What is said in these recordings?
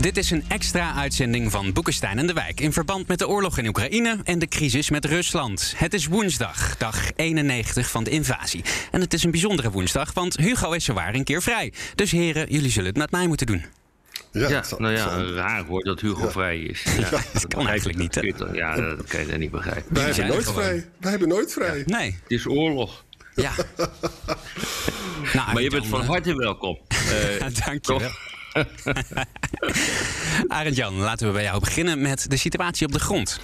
Dit is een extra uitzending van Boekenstein en de Wijk... in verband met de oorlog in Oekraïne en de crisis met Rusland. Het is woensdag, dag 91 van de invasie. En het is een bijzondere woensdag, want Hugo is zowaar een keer vrij. Dus heren, jullie zullen het met mij moeten doen. Ja, Ja, zal- nou ja, zal- raar hoor dat Hugo vrij is. Ja, dat kan eigenlijk niet, hè? Ja, dat kan je niet begrijpen. Wij hebben zijn nooit gewoon. vrij. Wij hebben nooit vrij. Nee, Het is oorlog. ja. nou, Maar je bent Jan, van eh, harte welkom. Eh, Dank je wel. Arend Jan, laten we bij jou beginnen met de situatie op de grond.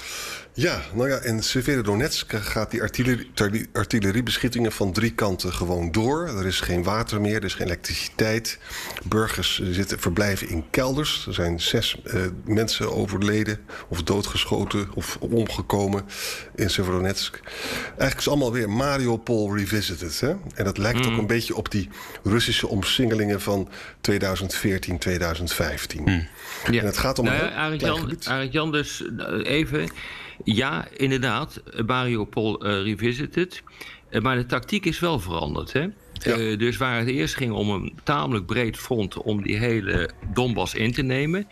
Ja, nou ja, in Severodonetsk gaat die artillerie, artillerie- artilleriebeschietingen van drie kanten gewoon door. Er is geen water meer, er is geen elektriciteit. Burgers zitten, verblijven in kelders. Er zijn zes eh, mensen overleden of doodgeschoten of omgekomen in Severodonetsk. Eigenlijk is allemaal weer Mariupol revisited. Hè? En dat lijkt ook een beetje op die Russische omsingelingen van 2014, 2015. ja. En het gaat om nou een heel Jan, dus eh, even. Ja, inderdaad, Mariupol eh, revisited. Eh, maar de tactiek is wel veranderd. Hè? Ja. Eh, dus waar het eerst ging om een tamelijk breed front om die hele Donbass in te nemen,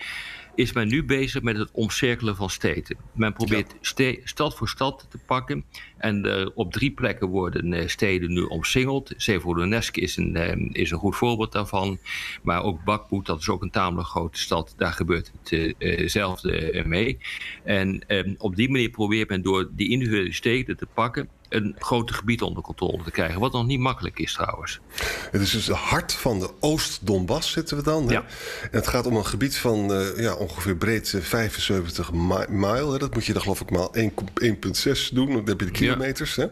is men nu bezig met het omcirkelen van steden. Men probeert ste- stad voor stad te pakken. En eh, op drie plekken worden eh, steden nu omsingeld. Severodonetsk is een, eh, is een goed voorbeeld daarvan. Maar ook Bakhmut, dat is ook een tamelijk grote stad. Daar gebeurt hetzelfde mee. En eh, op die manier probeert men door die individuele steden te pakken... een groter gebied onder controle te krijgen. Wat nog niet makkelijk is trouwens. Het is dus het hart van de Oost-Donbass zitten we dan. Hè? Ja. En het gaat om een gebied van eh, ja, ongeveer breed eh, 75 mi- mile. Hè? Dat moet je dan geloof ik maar 1 1,6 doen. Dan heb je de kilometers. Hè?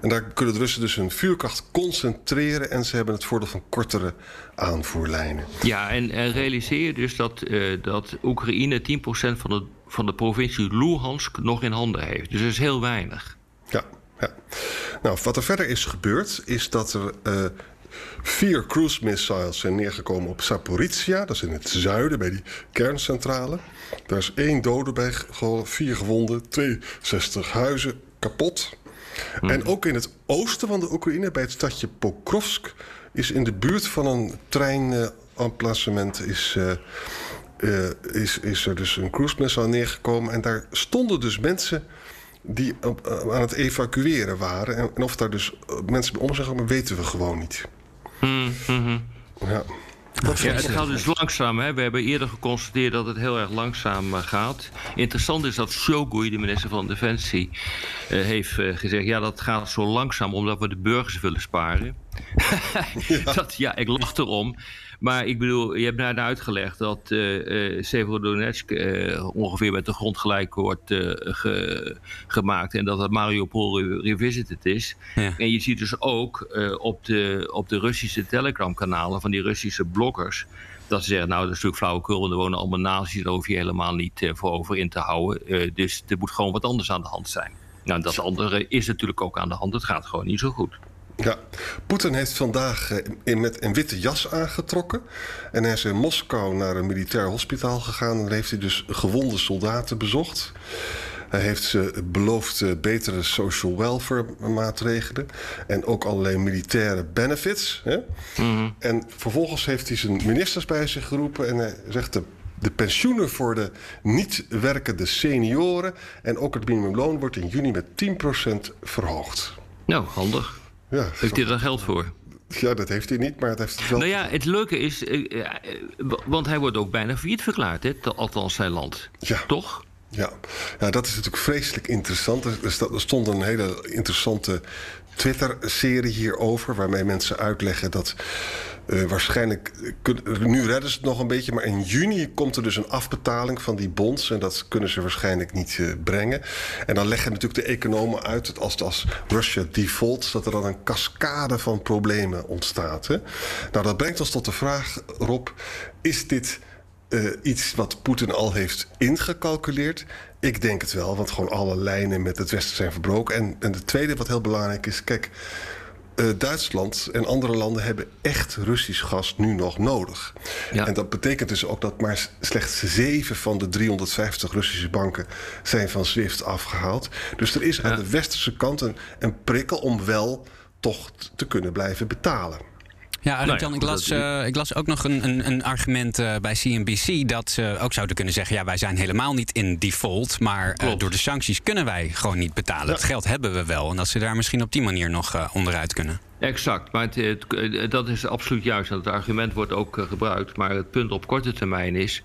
En daar kunnen de Russen dus hun vuurkracht concentreren. En ze hebben het voordeel van kortere aanvoerlijnen. Ja, en, en realiseer je dus dat, eh, dat Oekraïne 10% van de, van de provincie Luhansk nog in handen heeft. Dus dat is heel weinig. Ja, ja. Nou, wat er verder is gebeurd, is dat er eh, vier cruise missiles zijn neergekomen op Saporizia. Dat is in het zuiden, bij die kerncentrale. Daar is één dode bij, vier gewonden, 62 huizen kapot. En ook in het oosten van de Oekraïne, bij het stadje Pokrovsk... is in de buurt van een treinemplacement is... eh, eh, is, is er dus een cruise missile neergekomen. En daar stonden dus mensen die op- eh, aan het evacueren waren. En, en of daar dus eh, mensen bij om zijn gekomen, weten we gewoon niet. Ja. Dat Ja, vond het gaat dus langzaam. Hè. We hebben eerder geconstateerd dat het heel erg langzaam eh, gaat. Interessant is dat Shogun, de minister van Defensie, eh, heeft gezegd... ja, dat gaat zo langzaam omdat we de burgers willen sparen. Ja. Dat, ja, ik lach erom. Maar ik bedoel, je hebt net uitgelegd dat eh eh Severodonetsk eh, ongeveer met de grond gelijk wordt ge- gemaakt. En dat het Mariupol re- revisited is. Ja. En je ziet dus ook op, de, op de Russische telegramkanalen van die Russische bloggers. Dat ze zeggen, nou dat is natuurlijk flauwekul, want er wonen allemaal nazi's, daar hoef je helemaal niet voor over in te houden. Dus er moet gewoon wat anders aan de hand zijn. Nou, dat andere is natuurlijk ook aan de hand. Het gaat gewoon niet zo goed. Ja, Poetin heeft vandaag eh, in, met een witte jas aangetrokken. En hij is in Moskou naar een militair hospitaal gegaan. En daar heeft hij dus gewonde soldaten bezocht. Hij heeft ze beloofd eh, betere social welfare maatregelen. En ook allerlei militaire benefits. Hè? En vervolgens heeft hij zijn ministers bij zich geroepen. En hij zegt de, de pensioenen voor de niet werkende senioren. En ook het minimumloon wordt in juni met 10% verhoogd. Nou, handig. Ja, Heeft hij daar geld voor? ja, dat heeft hij niet, maar het heeft wel. Nou ja, het leuke is, eh, eh, w- want hij wordt ook bijna failliet verklaard, hè? althans zijn land. Ja. Toch? Ja. ja, dat is natuurlijk vreselijk interessant. Er, er er stond een hele interessante Twitter-serie hierover... waarmee mensen uitleggen dat eh, waarschijnlijk... eh, kun- nu redden ze het nog een beetje, maar in juni komt er dus een afbetaling van die bonds... en dat kunnen ze waarschijnlijk niet eh, brengen. En dan leggen natuurlijk de economen uit dat als, als Russia default... dat er dan een cascade van problemen ontstaat. Hè? Nou, dat brengt ons tot de vraag, Rob... is dit iets wat Poetin al heeft ingecalculeerd? Ik denk het wel, want gewoon alle lijnen met het Westen zijn verbroken. En, en het tweede wat heel belangrijk is, kijk, uh, Duitsland en andere landen hebben echt Russisch gas nu nog nodig. Ja. En dat betekent dus ook dat maar slechts zeven van de 350 Russische banken zijn van SWIFT afgehaald. Dus er is aan de westerse kant een, een prikkel om wel toch te kunnen blijven betalen. Ja, nou ja, ik, las, uh, ik las ook nog een, een, een argument uh, bij CNBC dat ze ook zouden kunnen zeggen: ja, wij zijn helemaal niet in default, maar uh, door de sancties kunnen wij gewoon niet betalen. Ja. Het geld hebben we wel. En dat ze daar misschien op die manier nog onderuit kunnen. Exact, maar het, het, dat is absoluut juist. Het argument wordt ook gebruikt. Maar het punt op korte termijn is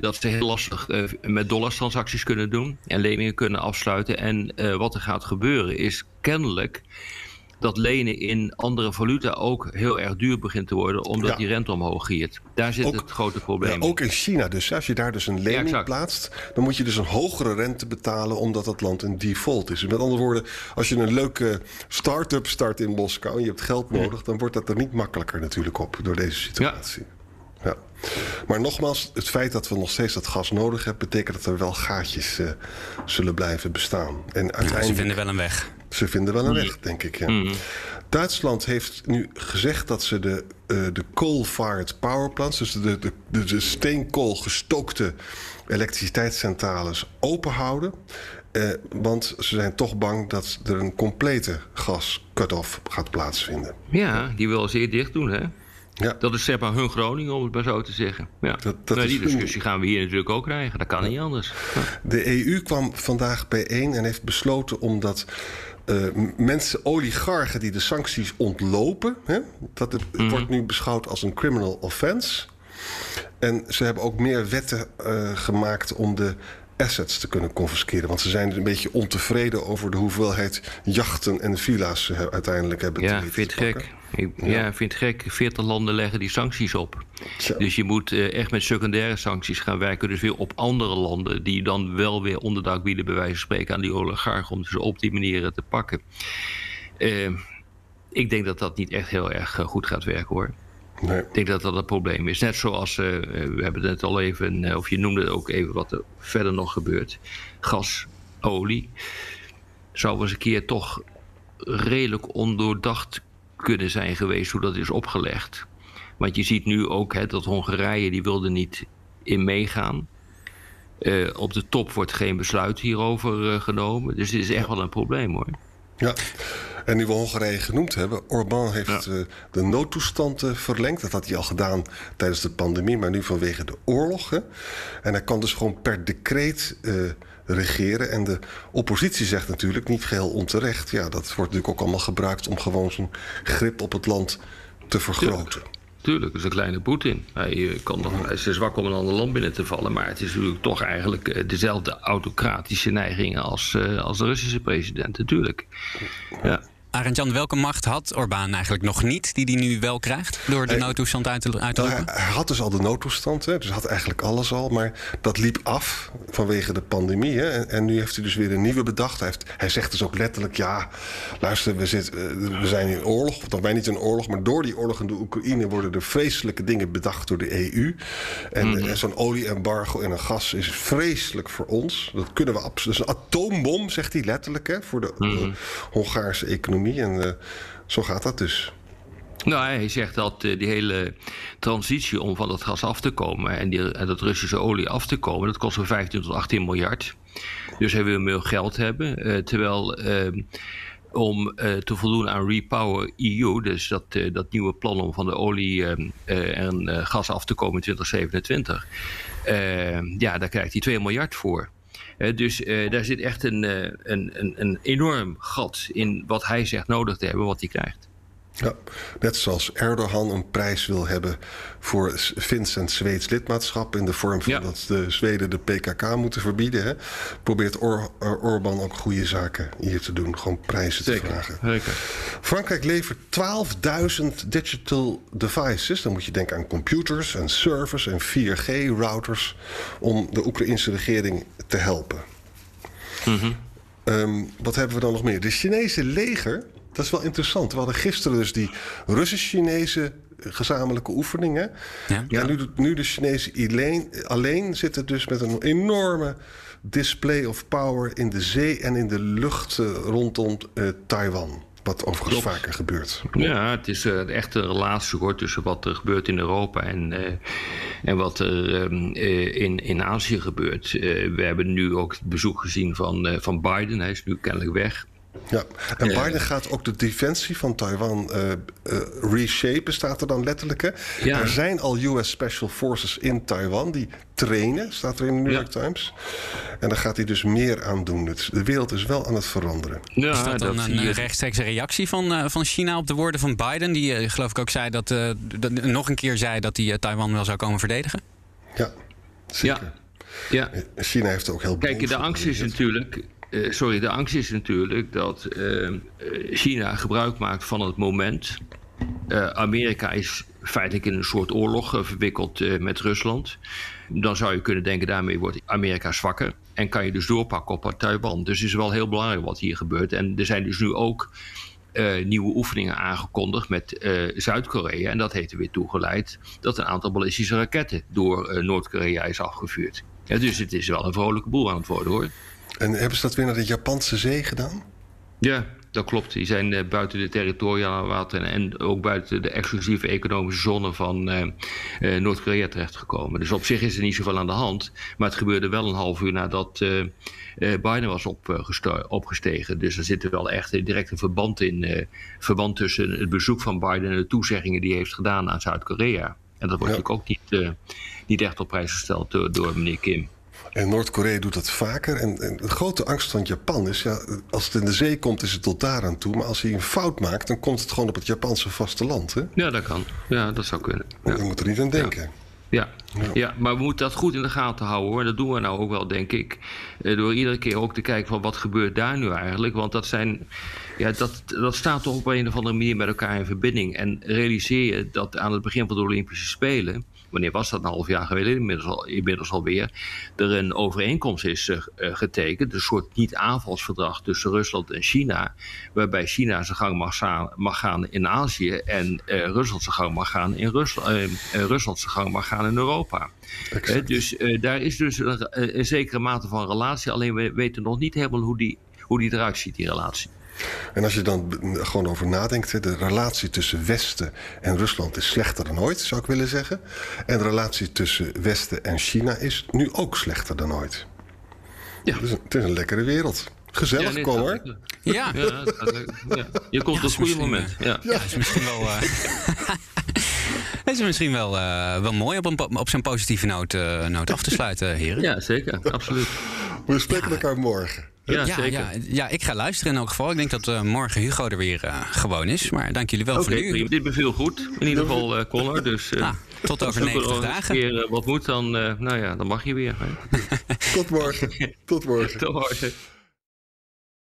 dat ze heel lastig met dollarstransacties kunnen doen en leningen kunnen afsluiten. En wat er gaat gebeuren is kennelijk dat lenen in andere valuta ook heel erg duur begint te worden, omdat die rente omhoog giert. Daar zit het grote probleem. Ja, ook in China dus. Als je daar dus een lening plaatst, dan moet je dus een hogere rente betalen omdat dat land een default is. Met andere woorden, als je een leuke start-up start in Moskou en je hebt geld nodig, dan wordt dat er niet makkelijker natuurlijk op door deze situatie. Ja. Maar nogmaals, het feit dat we nog steeds dat gas nodig hebben, betekent dat er wel gaatjes uh, zullen blijven bestaan. En uiteindelijk, ze vinden wel een weg. Ze vinden wel een weg, denk ik. Ja. Mm. Duitsland heeft nu gezegd dat ze de, uh, de coal-fired power plants, dus de, de, de, de steenkool gestookte elektriciteitscentrales, open houden. Uh, want ze zijn toch bang dat er een complete gas-cut-off gaat plaatsvinden. Ja, die willen zeer dicht doen, hè? Ja. Dat is zeg maar hun Groningen, om het maar zo te zeggen. Ja. Dat, dat nou, die discussie gaan we hier natuurlijk ook krijgen. Dat kan niet anders. De EU kwam vandaag bijeen en heeft besloten om dat uh, mensen, oligarchen die de sancties ontlopen, hè, dat het, mm -hmm. wordt nu beschouwd als een criminal offense. En ze hebben ook meer wetten uh, gemaakt om de assets te kunnen confisceren. Want ze zijn een beetje ontevreden over de hoeveelheid jachten en villa's ze uiteindelijk hebben. Ja, vind gek. Ik, ja. ja, vind het gek. 40 landen leggen die sancties op. Dus je moet uh, echt met secundaire sancties gaan werken. Dus weer op andere landen die dan wel weer onderdak bieden, bij wijze van spreken, aan die oligarchen om ze op die manier te pakken. Uh, ik denk dat dat niet echt heel erg goed gaat werken hoor. Nee. Ik denk dat dat een probleem is. Net zoals, uh, we hebben het net al even, of je noemde het ook even wat er verder nog gebeurt. Gas, olie. Zou eens een keer toch redelijk ondoordacht kunnen zijn geweest hoe dat is opgelegd. Want je ziet nu ook hè, dat Hongarije die wilde niet in meegaan. Uh, op de top wordt geen besluit hierover uh, genomen. Dus dit is echt wel een probleem hoor. Ja, en nu we Hongarije genoemd hebben, Orbán heeft ja. uh, de noodtoestand verlengd. Dat had hij al gedaan tijdens de pandemie, maar nu vanwege de oorlog. Hè. En hij kan dus gewoon per decreet regeren. En de oppositie zegt natuurlijk niet geheel onterecht. Ja, dat wordt natuurlijk ook allemaal gebruikt om gewoon zijn grip op het land te vergroten. Tuurlijk, dat is een kleine Poetin. Hij, eh, kan nog, hij is te zwak om een ander land binnen te vallen. Maar het is natuurlijk toch eigenlijk eh, dezelfde autocratische neigingen als, als de Russische president. Natuurlijk. Ja. Arend-Jan, welke macht had Orbán eigenlijk nog niet, die hij nu wel krijgt door de noodtoestand uit te, uit te nou, hij, had dus al de noodtoestand, hè, dus had eigenlijk alles al. Maar dat liep af vanwege de pandemie. Hè, en, en, nu heeft hij dus weer een nieuwe bedacht. Hij, heeft, hij zegt dus ook letterlijk: ja, luister, we, zit, we zijn in oorlog. Of wij niet in oorlog, maar door die oorlog in de Oekraïne worden er vreselijke dingen bedacht door de EU. En, mm -hmm. en zo'n olieembargo en een gas is vreselijk voor ons. Dat kunnen we absoluut. Dus een atoombom, zegt hij letterlijk, hè, voor de mm -hmm. Hongaarse economie. En uh, zo gaat dat dus. Nou, hij zegt dat uh, die hele transitie om van dat gas af te komen en, die, en dat Russische olie af te komen, dat kost zo'n 15 tot 18 miljard. Dus hij wil meer geld hebben. Uh, terwijl uh, om te voldoen aan Repower EU, dus dat, dat nieuwe plan om van de olie en gas af te komen in 2027, ja, daar krijgt hij 2 miljard voor. Dus uh, daar zit echt een, uh, een, een, een enorm gat in wat hij zegt nodig te hebben, wat hij krijgt. Ja, net zoals Erdogan een prijs wil hebben voor Fins en Zweeds lidmaatschap in de vorm van ja. dat de Zweden de PKK moeten verbieden. Hè, probeert Or Orbán ook goede zaken hier te doen, gewoon prijzen Zeker. te vragen. Zeker. Frankrijk levert 12.000 digital devices. Dan moet je denken aan computers en servers en 4G-routers om de Oekraïnse regering te helpen. Mm -hmm. um, wat hebben we dan nog meer? De Chinese leger dat is wel interessant. We hadden gisteren dus die Russisch-Chinese gezamenlijke oefeningen. Ja. Ja. nu, nu de Chinezen alleen, alleen zitten dus met een enorme display of power in de zee en in de lucht eh, rondom eh, Taiwan. Wat overigens vaker gebeurt. Ja, het is uh, echt een relatie hoor, tussen wat er gebeurt in Europa en, uh, en wat er um, uh, in, in Azië gebeurt. we hebben nu ook het bezoek gezien van, van Biden. Hij is nu kennelijk weg. Ja, en Biden gaat ook de defensie van Taiwan uh, uh, reshapen, staat er dan letterlijk. Hè? Ja. Er zijn al US Special Forces in Taiwan die trainen, staat er in de New York ja. Times. En daar gaat hij dus meer aan doen. De wereld is wel aan het veranderen. Ja, is dat dan dat een, een rechtstreekse reactie van, uh, van China op de woorden van Biden? Die geloof ik ook zei dat, dat nog een keer zei dat hij Taiwan wel zou komen verdedigen? Ja, zeker. Ja. China heeft er ook heel Kijk, de angst is natuurlijk uh, sorry, de angst is natuurlijk dat uh, China gebruik maakt van het moment. Amerika is feitelijk in een soort oorlog verwikkeld met Rusland. Dan zou je kunnen denken, daarmee wordt Amerika zwakker. En kan je dus doorpakken op Taiwan. Dus het is wel heel belangrijk wat hier gebeurt. En er zijn dus nu ook nieuwe oefeningen aangekondigd met Zuid-Korea. En dat heeft er weer toegeleid dat een aantal ballistische raketten door Noord-Korea is afgevuurd. Ja, dus het is wel een vrolijke boel aan het worden hoor. En hebben ze dat weer naar de Japanse zee gedaan? Ja, dat klopt. Die zijn uh, buiten de territoriale wateren en ook buiten de exclusieve economische zone van uh, uh, Noord-Korea terechtgekomen. Dus op zich is er niet zoveel aan de hand. Maar het gebeurde wel een half uur nadat Biden was opgestegen. Dus er zit er wel echt direct een verband in. verband tussen het bezoek van Biden en de toezeggingen die hij heeft gedaan aan Zuid-Korea. En dat wordt ja. natuurlijk ook niet, niet echt op prijs gesteld door, door meneer Kim. En Noord-Korea doet dat vaker. En, en, de grote angst van Japan is, ja, als het in de zee komt, is het tot daar aan toe. Maar als hij een fout maakt, dan komt het gewoon op het Japanse vasteland. Hè? Ja, dat kan. Ja, dat zou kunnen. Ja. Je moet er niet aan denken. Ja. Ja. ja. Ja. maar we moeten dat goed in de gaten houden hoor. Dat doen we nou ook wel, denk ik. Door iedere keer ook te kijken van wat gebeurt daar nu eigenlijk. Want dat zijn. Ja, dat, dat staat toch op een of andere manier met elkaar in verbinding. En realiseer je dat aan het begin van de Olympische Spelen wanneer was dat, een half jaar geleden, inmiddels, al, inmiddels alweer, er een overeenkomst is uh, getekend, een soort niet-aanvalsverdrag tussen Rusland en China, waarbij China zijn gang mag, mag gaan in Azië en uh, Rusland zijn gang mag gaan in Rusland, Rusland zijn gang mag gaan in Europa. dus daar is dus een, een, zekere mate van relatie, alleen we weten nog niet helemaal hoe die, hoe die eruit ziet, die relatie. En als je dan gewoon over nadenkt, de relatie tussen Westen en Rusland is slechter dan ooit, zou ik willen zeggen. En de relatie tussen Westen en China is nu ook slechter dan ooit. Ja. Het, is een, het is een lekkere wereld. Gezellig, ja, Connor. Ja. ja, ja. Je komt op het goede moment. Ja. ja, is misschien wel... Uh... is misschien wel, uh, wel mooi op, een, op zo'n positieve noot, uh, noot af te sluiten, heren. Ja, zeker. Absoluut. We spreken elkaar morgen. Ja, ja, ja, ja, ik ga luisteren in elk geval. Ik denk dat uh, morgen Hugo er weer uh, gewoon is. Maar dank jullie wel okay, voor nu. Dit beviel goed. In ieder geval, uh, Connor. Dus, ah, tot over 90 dagen. Als weer wat moet, dan, nou ja, dan mag je weer. tot morgen. Tot morgen. tot morgen.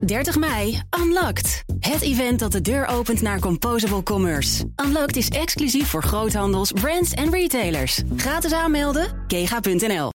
30 mei, Unlocked. Het event dat de deur opent naar Composable Commerce. Unlocked is exclusief voor groothandels, brands en retailers. Gratis aanmelden, kega.nl.